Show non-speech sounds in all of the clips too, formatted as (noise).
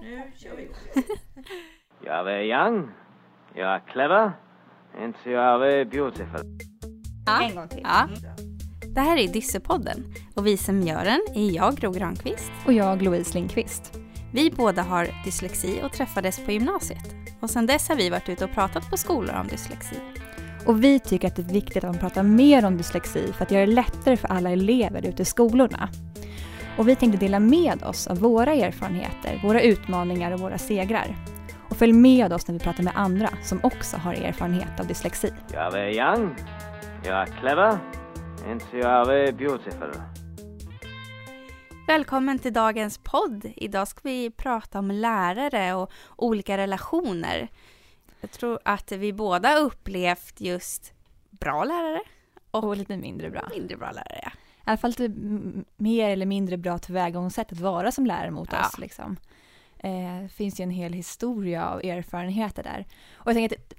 Nu kör vi. You are very young, you are clever, and you are very beautiful. En gång till. Ja. Det här är Dyssepodden och vi som gör den är jag, Gro Granqvist. Och jag, Louise Lindqvist. Vi båda har dyslexi och träffades på gymnasiet. Och sedan dess har vi varit ute och pratat på skolor om dyslexi. Och vi tycker att det är viktigt att man pratar mer om dyslexi för att göra det lättare för alla elever ute i skolorna. Och vi tänkte dela med oss av våra erfarenheter, våra utmaningar och våra segrar. Och följ med oss när vi pratar med andra som också har erfarenhet av dyslexi. Are very young, you are clever, you are very beautiful. Välkommen till dagens podd. Idag ska vi prata om lärare och olika relationer. Jag tror att vi båda upplevt just bra lärare och, och lite mindre bra. Mindre bra lärare, ja. I alla fall lite mer eller mindre bra tillvägagångssätt att vara som lärare mot ja. oss. Liksom. Eh, det finns ju en hel historia av erfarenheter där. Och jag tänker att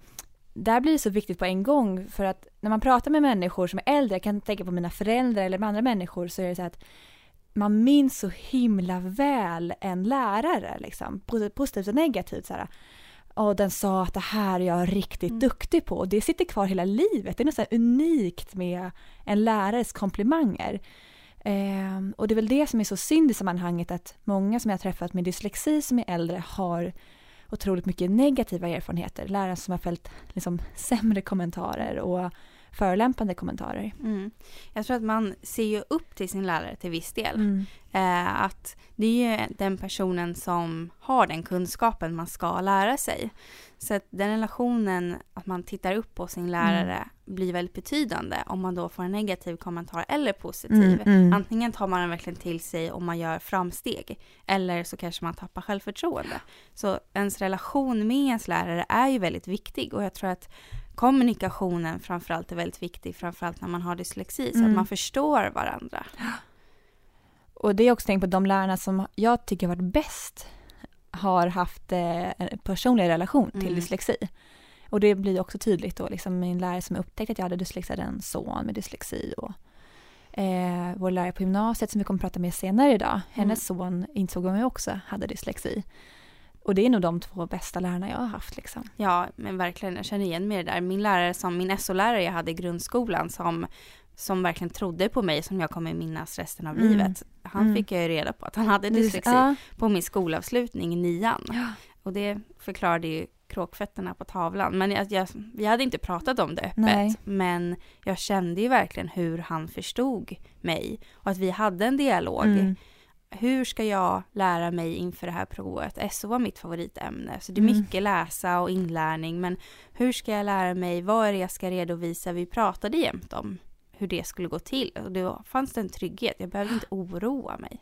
där blir det så viktigt på en gång för att när man pratar med människor som är äldre, jag kan tänka på mina föräldrar eller med andra människor, så är det så att man minns så himla väl en lärare, liksom, positivt och negativt. Så här. Och den sa att det här är jag riktigt mm. duktig på. Och det sitter kvar hela livet. Det är nästan unikt med en lärares komplimanger. Eh, och det är väl det som är så synd i sammanhanget att många som jag har träffat med dyslexi som är äldre har otroligt mycket negativa erfarenheter. Lärare som har fällt liksom, sämre kommentarer och förolämpande kommentarer. Mm. Jag tror att man ser ju upp till sin lärare till viss del. Mm. Eh, att det är ju den personen som har den kunskapen man ska lära sig. Så att den relationen, att man tittar upp på sin lärare, mm. blir väldigt betydande om man då får en negativ kommentar eller positiv. Mm, mm. Antingen tar man den verkligen till sig om man gör framsteg, eller så kanske man tappar självförtroende. Så ens relation med ens lärare är ju väldigt viktig och jag tror att kommunikationen framförallt är väldigt viktig, framförallt när man har dyslexi, så att mm. man förstår varandra. (gasps) Och det är också tänkt på de lärarna som jag tycker har varit bäst har haft eh, en personlig relation till mm. dyslexi. Och det blir också tydligt då, liksom min lärare som upptäckte att jag hade dyslexi hade en son med dyslexi och eh, vår lärare på gymnasiet som vi kommer att prata med senare idag, mm. hennes son insåg hon också hade dyslexi. Och det är nog de två bästa lärarna jag har haft. Liksom. Ja, men verkligen. Jag känner igen mig där. Min lärare, som min SO-lärare jag hade i grundskolan, som, som verkligen trodde på mig, som jag kommer minnas resten av mm. livet. Han mm. fick jag ju reda på att han hade dyslexi ja. på min skolavslutning i nian. Ja. Och det förklarade ju kråkfötterna på tavlan. Men jag, jag, vi hade inte pratat om det öppet. Nej. Men jag kände ju verkligen hur han förstod mig. Och att vi hade en dialog. Mm hur ska jag lära mig inför det här provet? SO var mitt favoritämne, så det är mm. mycket läsa och inlärning, men hur ska jag lära mig? Vad är det jag ska redovisa? Vi pratade jämt om hur det skulle gå till och då fanns det en trygghet. Jag behövde inte oroa mig.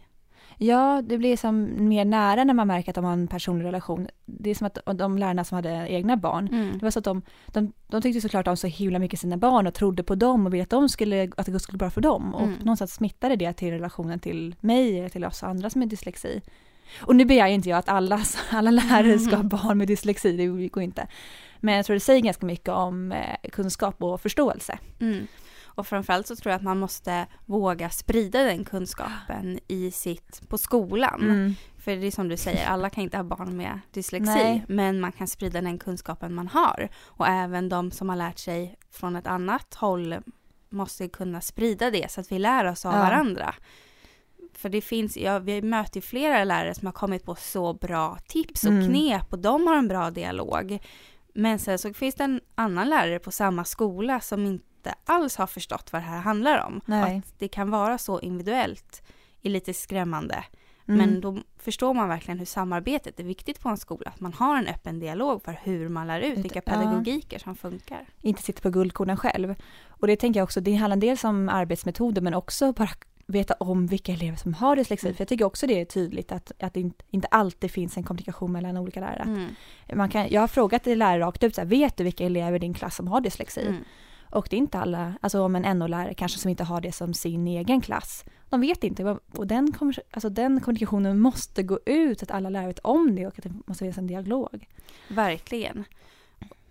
Ja, det blir som mer nära när man märker att de har en personlig relation. Det är som att de lärarna som hade egna barn, mm. det var så att de, de, de tyckte såklart om så himla mycket sina barn och trodde på dem och ville att, de skulle, att det skulle bra för dem. Och mm. någonstans smittade det till relationen till mig, eller till oss andra som är dyslexi. Och nu begär inte jag att alla, (laughs) alla lärare ska ha barn med dyslexi, det går inte. Men jag tror det säger ganska mycket om eh, kunskap och förståelse. Mm. Och framförallt så tror jag att man måste våga sprida den kunskapen i sitt, på skolan. Mm. För det är som du säger, alla kan inte ha barn med dyslexi, Nej. men man kan sprida den kunskapen man har. Och även de som har lärt sig från ett annat håll måste kunna sprida det så att vi lär oss av ja. varandra. För det finns, ja, vi möter flera lärare som har kommit på så bra tips och mm. knep och de har en bra dialog. Men sen så finns det en annan lärare på samma skola som inte alls har förstått vad det här handlar om. Nej. Att det kan vara så individuellt är lite skrämmande. Mm. Men då förstår man verkligen hur samarbetet är viktigt på en skola. Att man har en öppen dialog för hur man lär ut, vilka pedagogiker som funkar. Inte sitta på guldkornen själv. Och det tänker jag också, det handlar dels om arbetsmetoder men också bara veta om vilka elever som har dyslexi. Mm. För jag tycker också det är tydligt att, att det inte alltid finns en kommunikation mellan olika lärare. Mm. Man kan, jag har frågat lärare rakt ut, så här, vet du vilka elever i din klass som har dyslexi? Mm. Och det är inte alla, alltså om en NO-lärare kanske som inte har det som sin egen klass, de vet inte. Och den, alltså den kommunikationen måste gå ut, att alla lärare vet om det och att det måste finnas en dialog. Verkligen.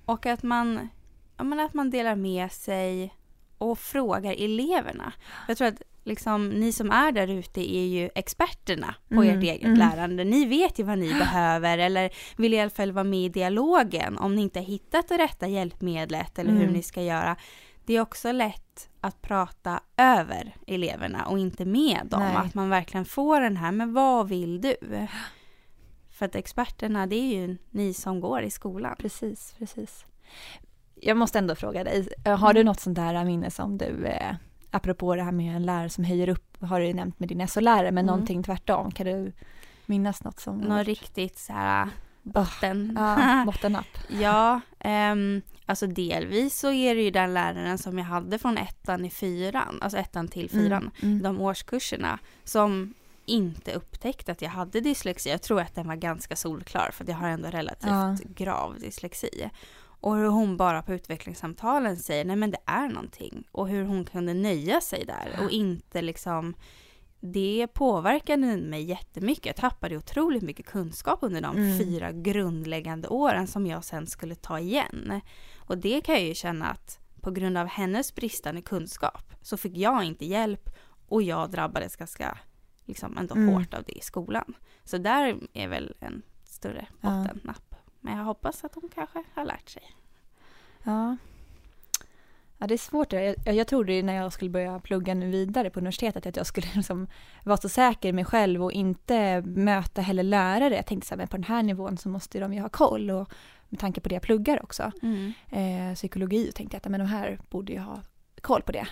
Och att man, ja, men att man delar med sig och frågar eleverna. Jag tror att liksom, ni som är där ute är ju experterna på mm. ert eget mm. lärande. Ni vet ju vad ni (gasps) behöver eller vill i alla fall vara med i dialogen om ni inte har hittat det rätta hjälpmedlet eller mm. hur ni ska göra. Det är också lätt att prata över eleverna och inte med dem. Nej. Att man verkligen får den här, men vad vill du? (gasps) För att experterna, det är ju ni som går i skolan. Precis, precis. Jag måste ändå fråga dig, har mm. du något sånt där minne som du eh, apropå det här med en lärare som höjer upp, har du nämnt med din SO-lärare, men mm. någonting tvärtom, kan du minnas något som... Något riktigt så här botten. Oh, ja, (laughs) bottennapp. ja, um, alltså delvis så är det ju den läraren som jag hade från ettan i fyran, alltså ettan till mm, fyran, mm, mm. de årskurserna, som inte upptäckte att jag hade dyslexi. Jag tror att den var ganska solklar för jag har ändå relativt ja. grav dyslexi. Och hur hon bara på utvecklingssamtalen säger nej men det är någonting. Och hur hon kunde nöja sig där och inte liksom det påverkade mig jättemycket. Jag tappade otroligt mycket kunskap under de mm. fyra grundläggande åren som jag sen skulle ta igen. Och det kan jag ju känna att på grund av hennes bristande kunskap så fick jag inte hjälp och jag drabbades ganska liksom ändå mm. hårt av det i skolan. Så där är väl en större bottennapp. Ja. Men jag hoppas att hon kanske har lärt sig. Ja. Ja, det är svårt. Jag, jag trodde när jag skulle börja plugga nu vidare på universitetet att jag skulle (laughs) liksom vara så säker i mig själv och inte möta heller lärare. Jag tänkte så här, men på den här nivån så måste de ju ha koll och med tanke på det jag pluggar också, mm. eh, psykologi, tänkte jag att men de här borde ju ha koll på det.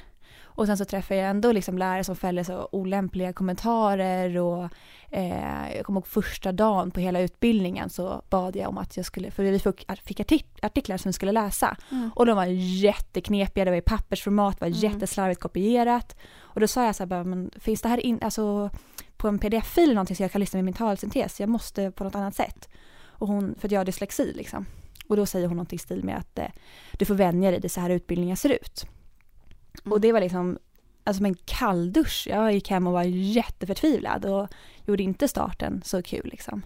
Och sen så träffar jag ändå liksom lärare som fäller så olämpliga kommentarer och eh, jag kommer ihåg första dagen på hela utbildningen så bad jag om att jag skulle, för vi fick artiklar som vi skulle läsa mm. och de var jätteknepiga, det var i pappersformat, var mm. jätteslarvigt kopierat och då sa jag så här, men finns det här in, alltså på en pdf-fil eller någonting så jag kan lyssna med min talsyntes, jag måste på något annat sätt. Och hon, för att jag har dyslexi liksom. Och då säger hon någonting i stil med att eh, du får vänja dig, det är så här utbildningen ser ut. Mm. Och det var liksom alltså en kalldusch. Jag gick hem och var jätteförtvivlad och gjorde inte starten så kul liksom.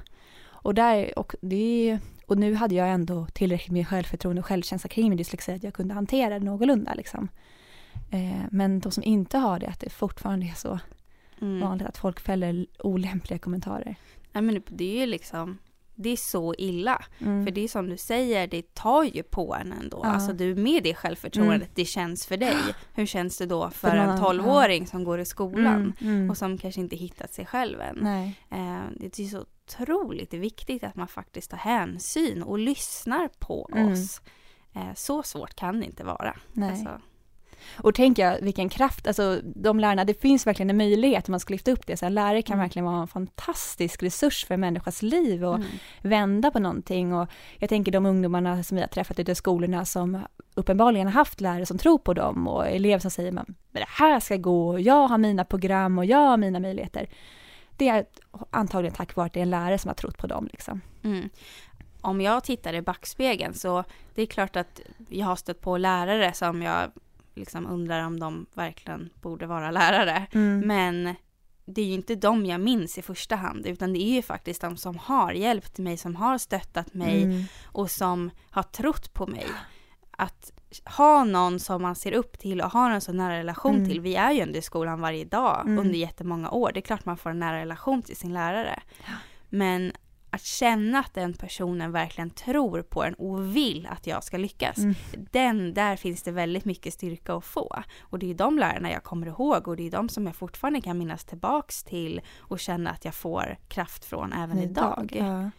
Och, där, och, det, och nu hade jag ändå tillräckligt med självförtroende och självkänsla kring min dyslexi att jag kunde hantera det någorlunda liksom. Eh, men de som inte har det, att det fortfarande är så mm. vanligt att folk fäller olämpliga kommentarer. Nej men det är ju liksom det är så illa. Mm. För det är som du säger, det tar ju på en ändå. Ja. Alltså du med det självförtroendet, mm. det känns för dig. (gasps) Hur känns det då för, för en tolvåring ja. som går i skolan mm, mm. och som kanske inte hittat sig själv än. Eh, det är så otroligt viktigt att man faktiskt tar hänsyn och lyssnar på mm. oss. Eh, så svårt kan det inte vara. Nej. Alltså. Och jag vilken kraft, alltså de lärarna, det finns verkligen en möjlighet om man ska lyfta upp det. Så en lärare kan mm. verkligen vara en fantastisk resurs för en människas liv och mm. vända på någonting. Och jag tänker de ungdomarna som vi har träffat ute i skolorna som uppenbarligen har haft lärare som tror på dem och elever som säger men det här ska gå, och jag har mina program och jag har mina möjligheter. Det är antagligen tack vare att det är en lärare som har trott på dem. Liksom. Mm om jag tittar i backspegeln så det är klart att jag har stött på lärare som jag liksom undrar om de verkligen borde vara lärare. Mm. Men det är ju inte de jag minns i första hand, utan det är ju faktiskt de som har hjälpt mig, som har stöttat mig mm. och som har trott på mig. Att ha någon som man ser upp till och har en så nära relation mm. till. Vi är ju ändå i skolan varje dag mm. under jättemånga år. Det är klart man får en nära relation till sin lärare. Men att känna att den personen verkligen tror på en och vill att jag ska lyckas. Mm. Den, där finns det väldigt mycket styrka att få. Och det är de lärarna jag kommer ihåg och det är de som jag fortfarande kan minnas tillbaks till och känna att jag får kraft från även idag. idag. Ja.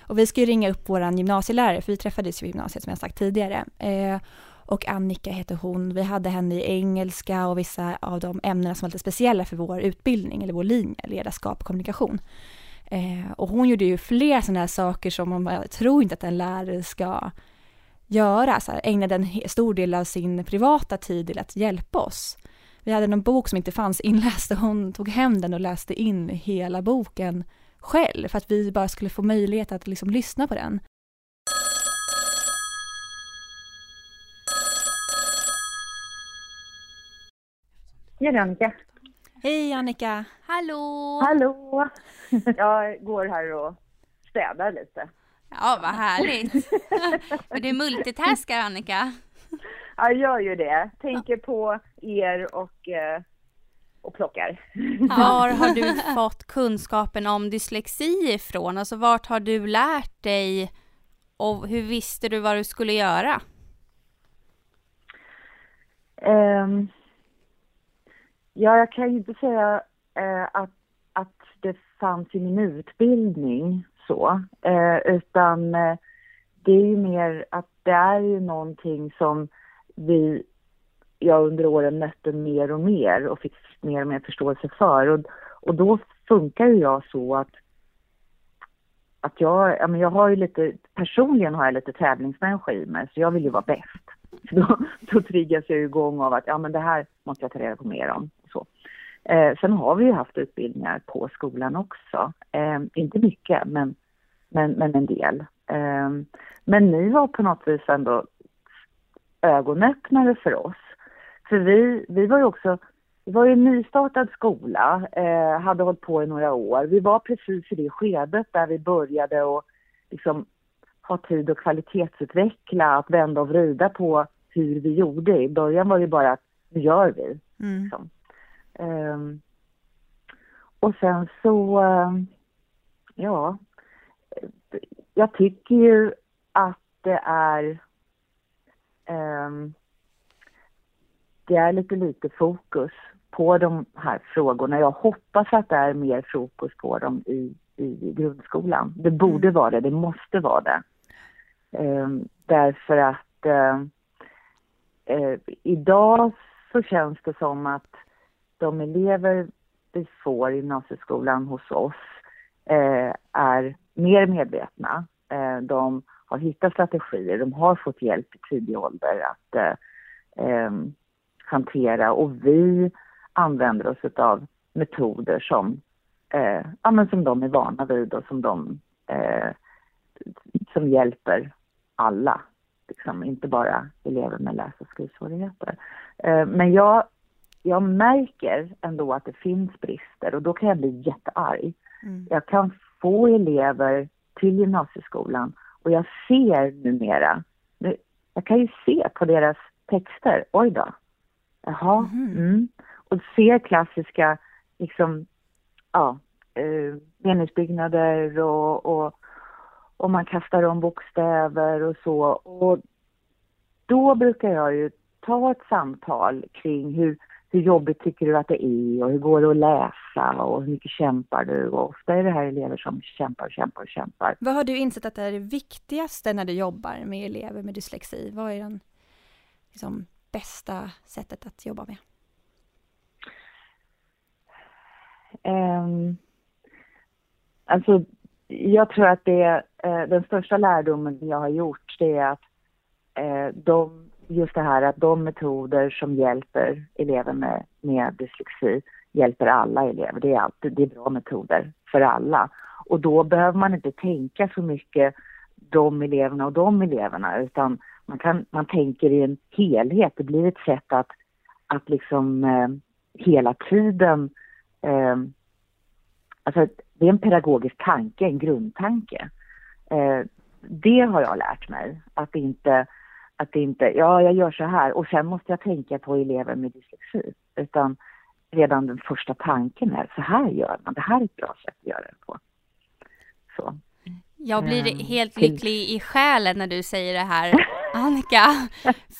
Och vi ska ju ringa upp vår gymnasielärare, för vi träffades ju i gymnasiet som jag sagt tidigare. Eh, och Annika heter hon. Vi hade henne i engelska och vissa av de ämnena som var lite speciella för vår utbildning eller vår linje, ledarskap och kommunikation. Eh, och hon gjorde ju fler sådana här saker som man tror inte att en lärare ska göra. Så här, ägnade en stor del av sin privata tid till att hjälpa oss. Vi hade någon bok som inte fanns inläst och hon tog hem den och läste in hela boken själv för att vi bara skulle få möjlighet att liksom lyssna på den. Ja. Hej Annika! Hallå! Hallå! (laughs) Jag går här och städar lite. Ja, vad härligt! (laughs) och du multitaskar Annika? Ja, jag gör ju det. Tänker på er och, eh, och plockar. (laughs) Var har du fått kunskapen om dyslexi ifrån? Alltså vart har du lärt dig och hur visste du vad du skulle göra? Um, ja, jag kan ju inte säga eh, att, att det fanns i min utbildning så, eh, utan eh, det är ju mer att det är ju någonting som vi, jag under åren mötte mer och mer och fick mer och mer förståelse för. Och, och då funkar ju jag så att att jag, ja, men jag har ju lite, personligen har jag lite tävlingsmänniska i mig, så jag vill ju vara bäst. då, (laughs) då triggas jag igång av att ja, men det här måste jag ta reda på mer om. Eh, sen har vi ju haft utbildningar på skolan också. Eh, inte mycket, men, men, men en del. Eh, men ni var på något vis ändå ögonöppnare för oss. För vi, vi var ju också vi var ju en nystartad skola, eh, hade hållit på i några år. Vi var precis i det skedet där vi började och liksom ha tid att kvalitetsutveckla, att vända och vrida på hur vi gjorde. I början var det bara att nu gör vi. Mm. Liksom. Um, och sen så, uh, ja, jag tycker ju att det är um, det är lite lite fokus på de här frågorna. Jag hoppas att det är mer fokus på dem i, i grundskolan. Det borde mm. vara det, det måste vara det. Um, därför att uh, uh, idag så känns det som att de elever vi får i gymnasieskolan hos oss eh, är mer medvetna. Eh, de har hittat strategier, de har fått hjälp i tidig ålder att eh, ehm, hantera och vi använder oss av metoder som, eh, ja, men som de är vana vid och som de eh, som hjälper alla. Liksom, inte bara elever med läs och skrivsvårigheter. Eh, men jag, jag märker ändå att det finns brister och då kan jag bli jättearg. Mm. Jag kan få elever till gymnasieskolan och jag ser numera, jag kan ju se på deras texter, oj då, jaha, mm. Mm och ser klassiska liksom, ja, eh, meningsbyggnader och, och, och man kastar om bokstäver och så. Och då brukar jag ju ta ett samtal kring hur, hur jobbigt tycker du att det är och hur går det att läsa och hur mycket kämpar du? Och ofta är det här elever som kämpar och kämpar och kämpar. Vad har du insett att det är det viktigaste när du jobbar med elever med dyslexi? Vad är det liksom, bästa sättet att jobba med? Um, alltså, jag tror att det uh, den största lärdomen jag har gjort det är att uh, de, just det här att de metoder som hjälper elever med, med dyslexi hjälper alla elever. Det är alltid det är bra metoder för alla. Och då behöver man inte tänka så mycket de eleverna och de eleverna utan man, kan, man tänker i en helhet. Det blir ett sätt att, att liksom eh, hela tiden eh, alltså det är en pedagogisk tanke, en grundtanke. Eh, det har jag lärt mig, att inte, att inte, ja jag gör så här och sen måste jag tänka på elever med dyslexi. Utan redan den första tanken är, så här gör man, det här är ett bra sätt att göra det på. Så. Jag blir um, helt lycklig i själen när du säger det här, (laughs) Annika.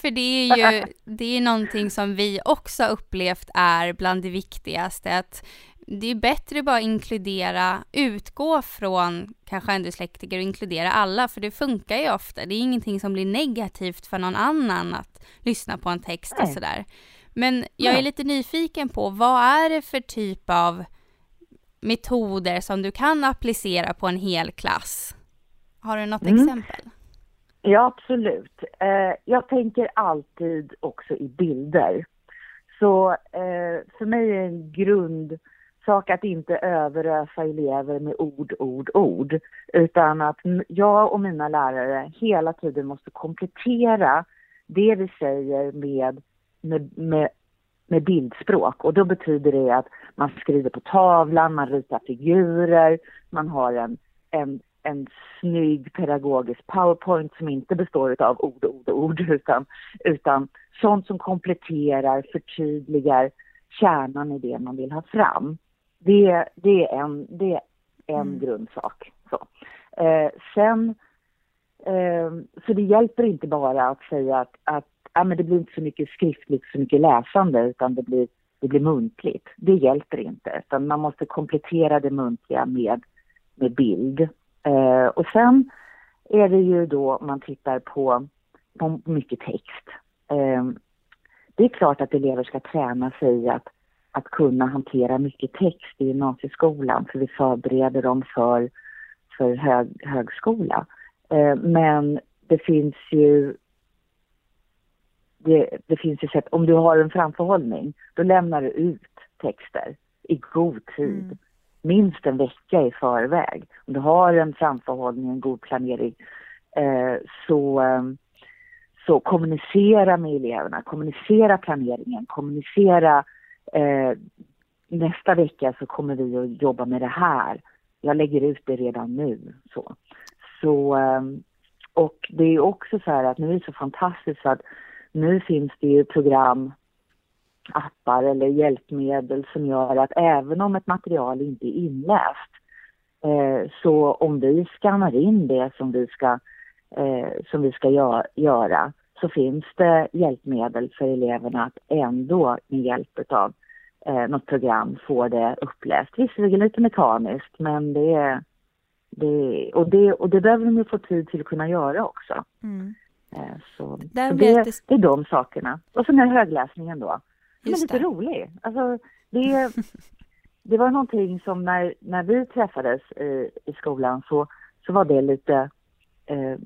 För det är ju det är någonting som vi också upplevt är bland det viktigaste. Att det är bättre bara inkludera, utgå från kanske en dyslektiker och inkludera alla, för det funkar ju ofta. Det är ingenting som blir negativt för någon annan att lyssna på en text och sådär. Men jag är lite nyfiken på, vad är det för typ av metoder som du kan applicera på en hel klass? Har du något mm. exempel? Ja, absolut. Eh, jag tänker alltid också i bilder. Så eh, för mig är en sak att inte överösa elever med ord, ord, ord. Utan att jag och mina lärare hela tiden måste komplettera det vi säger med, med, med, med bildspråk. Och då betyder det att man skriver på tavlan, man ritar figurer, man har en, en en snygg pedagogisk powerpoint som inte består av ord, ord, ord utan, utan sånt som kompletterar, förtydligar, kärnan i det man vill ha fram. Det, det är en, det är en mm. grundsak. Så. Eh, sen, eh, så det hjälper inte bara att säga att, att ja, men det blir inte så mycket skriftligt, så mycket läsande, utan det blir, det blir muntligt. Det hjälper inte, utan man måste komplettera det muntliga med, med bild. Eh, och sen är det ju då man tittar på, på mycket text. Eh, det är klart att elever ska träna sig att, att kunna hantera mycket text i gymnasieskolan, för vi förbereder dem för, för hög, högskola. Eh, men det finns ju det, det, finns ju sätt, om du har en framförhållning, då lämnar du ut texter i god tid. Mm. Minst en vecka i förväg. Om du har en framförhållning, en god planering, eh, så, eh, så kommunicera med eleverna, kommunicera planeringen, kommunicera eh, nästa vecka så kommer vi att jobba med det här. Jag lägger ut det redan nu. Så, så eh, och det är också så här att nu är det så fantastiskt att nu finns det ju program, appar eller hjälpmedel som gör att även om ett material inte är inläst eh, så om vi skannar in det som vi ska, eh, som vi ska gö göra så finns det hjälpmedel för eleverna att ändå med hjälp av eh, något program få det uppläst. Visserligen lite mekaniskt men det är det, och, det, och det behöver de ju få tid till att kunna göra också. Mm. Eh, så, så det, det, är de sakerna. Och sen är högläsningen då. Den är lite rolig. Alltså, det, (laughs) det var någonting som när, när vi träffades i, i skolan så, så var det lite eh,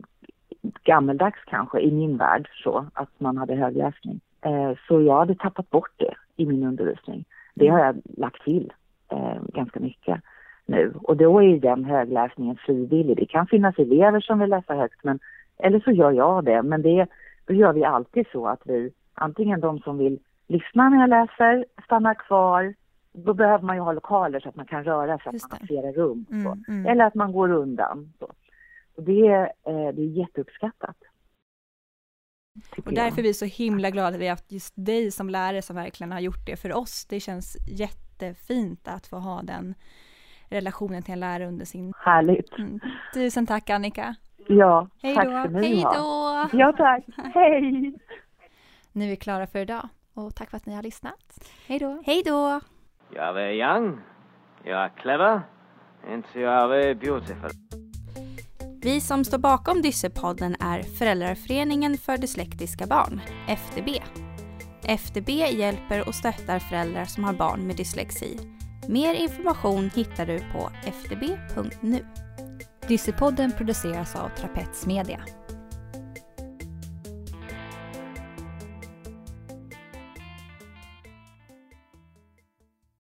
gammeldags kanske i min värld så att man hade högläsning. Eh, så jag hade tappat bort det i min undervisning. Det har jag lagt till eh, ganska mycket nu och då är den högläsningen frivillig. Det kan finnas elever som vill läsa högt men eller så gör jag det, men det, då gör vi alltid så att vi, antingen de som vill lyssna när jag läser, stannar kvar, då behöver man ju ha lokaler så att man kan röra sig, att man har flera rum. Mm, mm. Eller att man går undan. Så. Och det, eh, det är jätteuppskattat. Och därför är vi så himla glada att vi har haft just dig som lärare som verkligen har gjort det för oss. Det känns jättefint att få ha den relationen till en lärare under sin... Härligt. Mm. Tusen tack Annika. Ja, Hej tack då. ska ni Hej då. Ja, tack. (laughs) Hej. Nu är vi klara för idag och tack för att ni har lyssnat. Hej då. Hej då. Jag är young, jag är clever, and jag är beautiful. Vi som står bakom Dyssepodden är Föräldraföreningen för dyslektiska barn, FDB. FDB hjälper och stöttar föräldrar som har barn med dyslexi. Mer information hittar du på fdb.nu. Dyssepodden produceras av Trapets Media.